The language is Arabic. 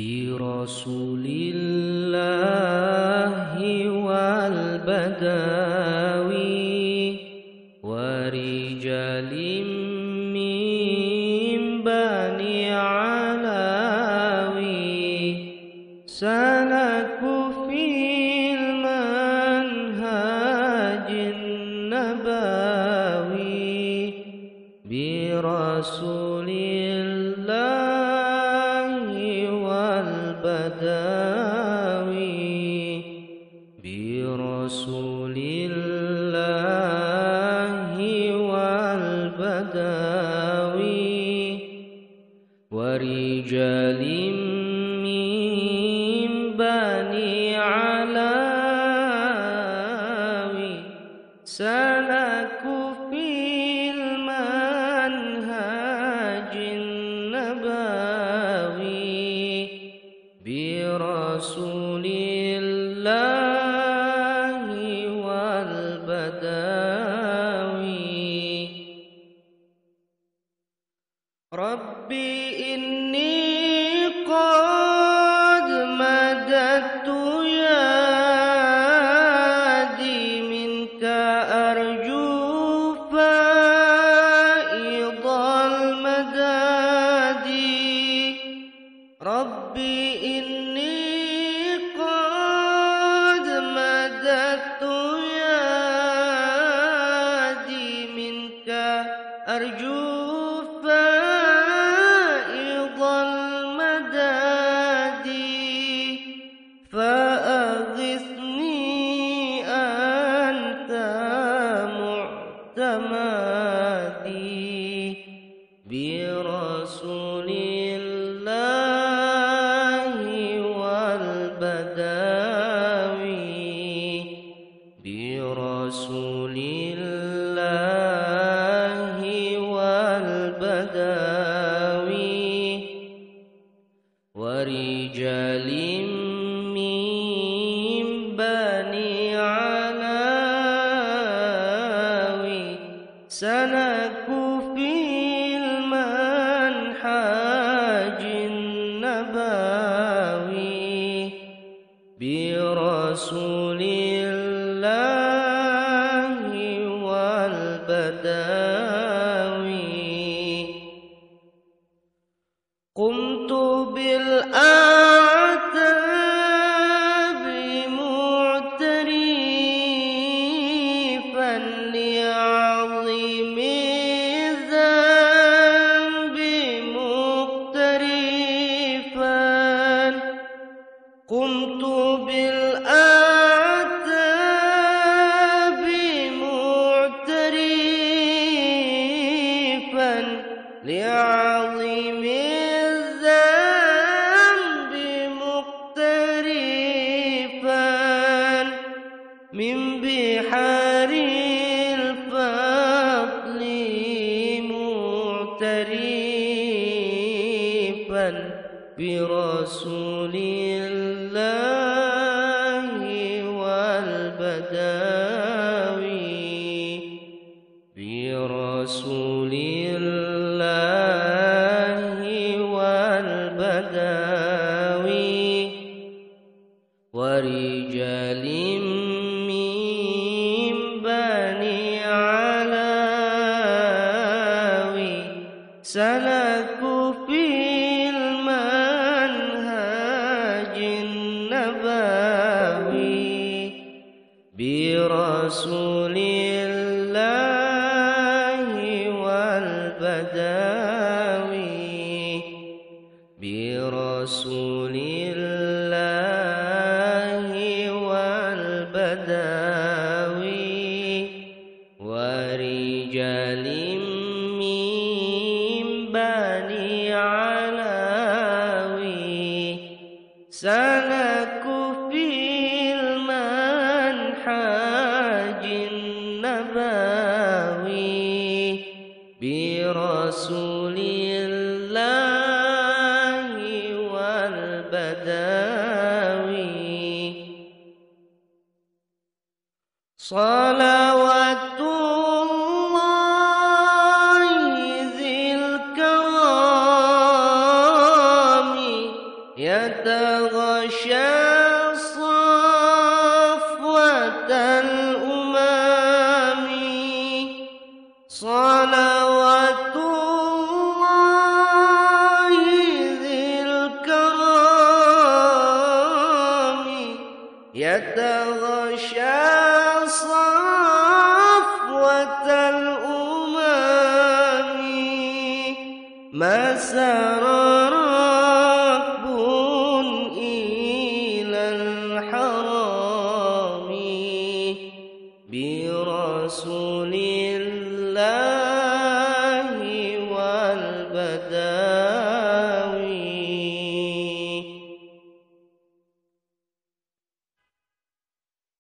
برسول الله والبداوي ورجال من بني علاوي سلكوا في المنهج النبوي برسول والبداوي برسول الله والبداوي ورجال من بني علاوي سلكوا في أرجو سلكوا في المنحاج النبوي برسول الله والبداوي. قمت بالآتاب من بحار الفضل معترفا برسول الله والبداوي برسول الله والبداوي ورجال برسول الله والبداوي برسول الله والبداوي صلوات يتغشى صفوة الأمم ما سار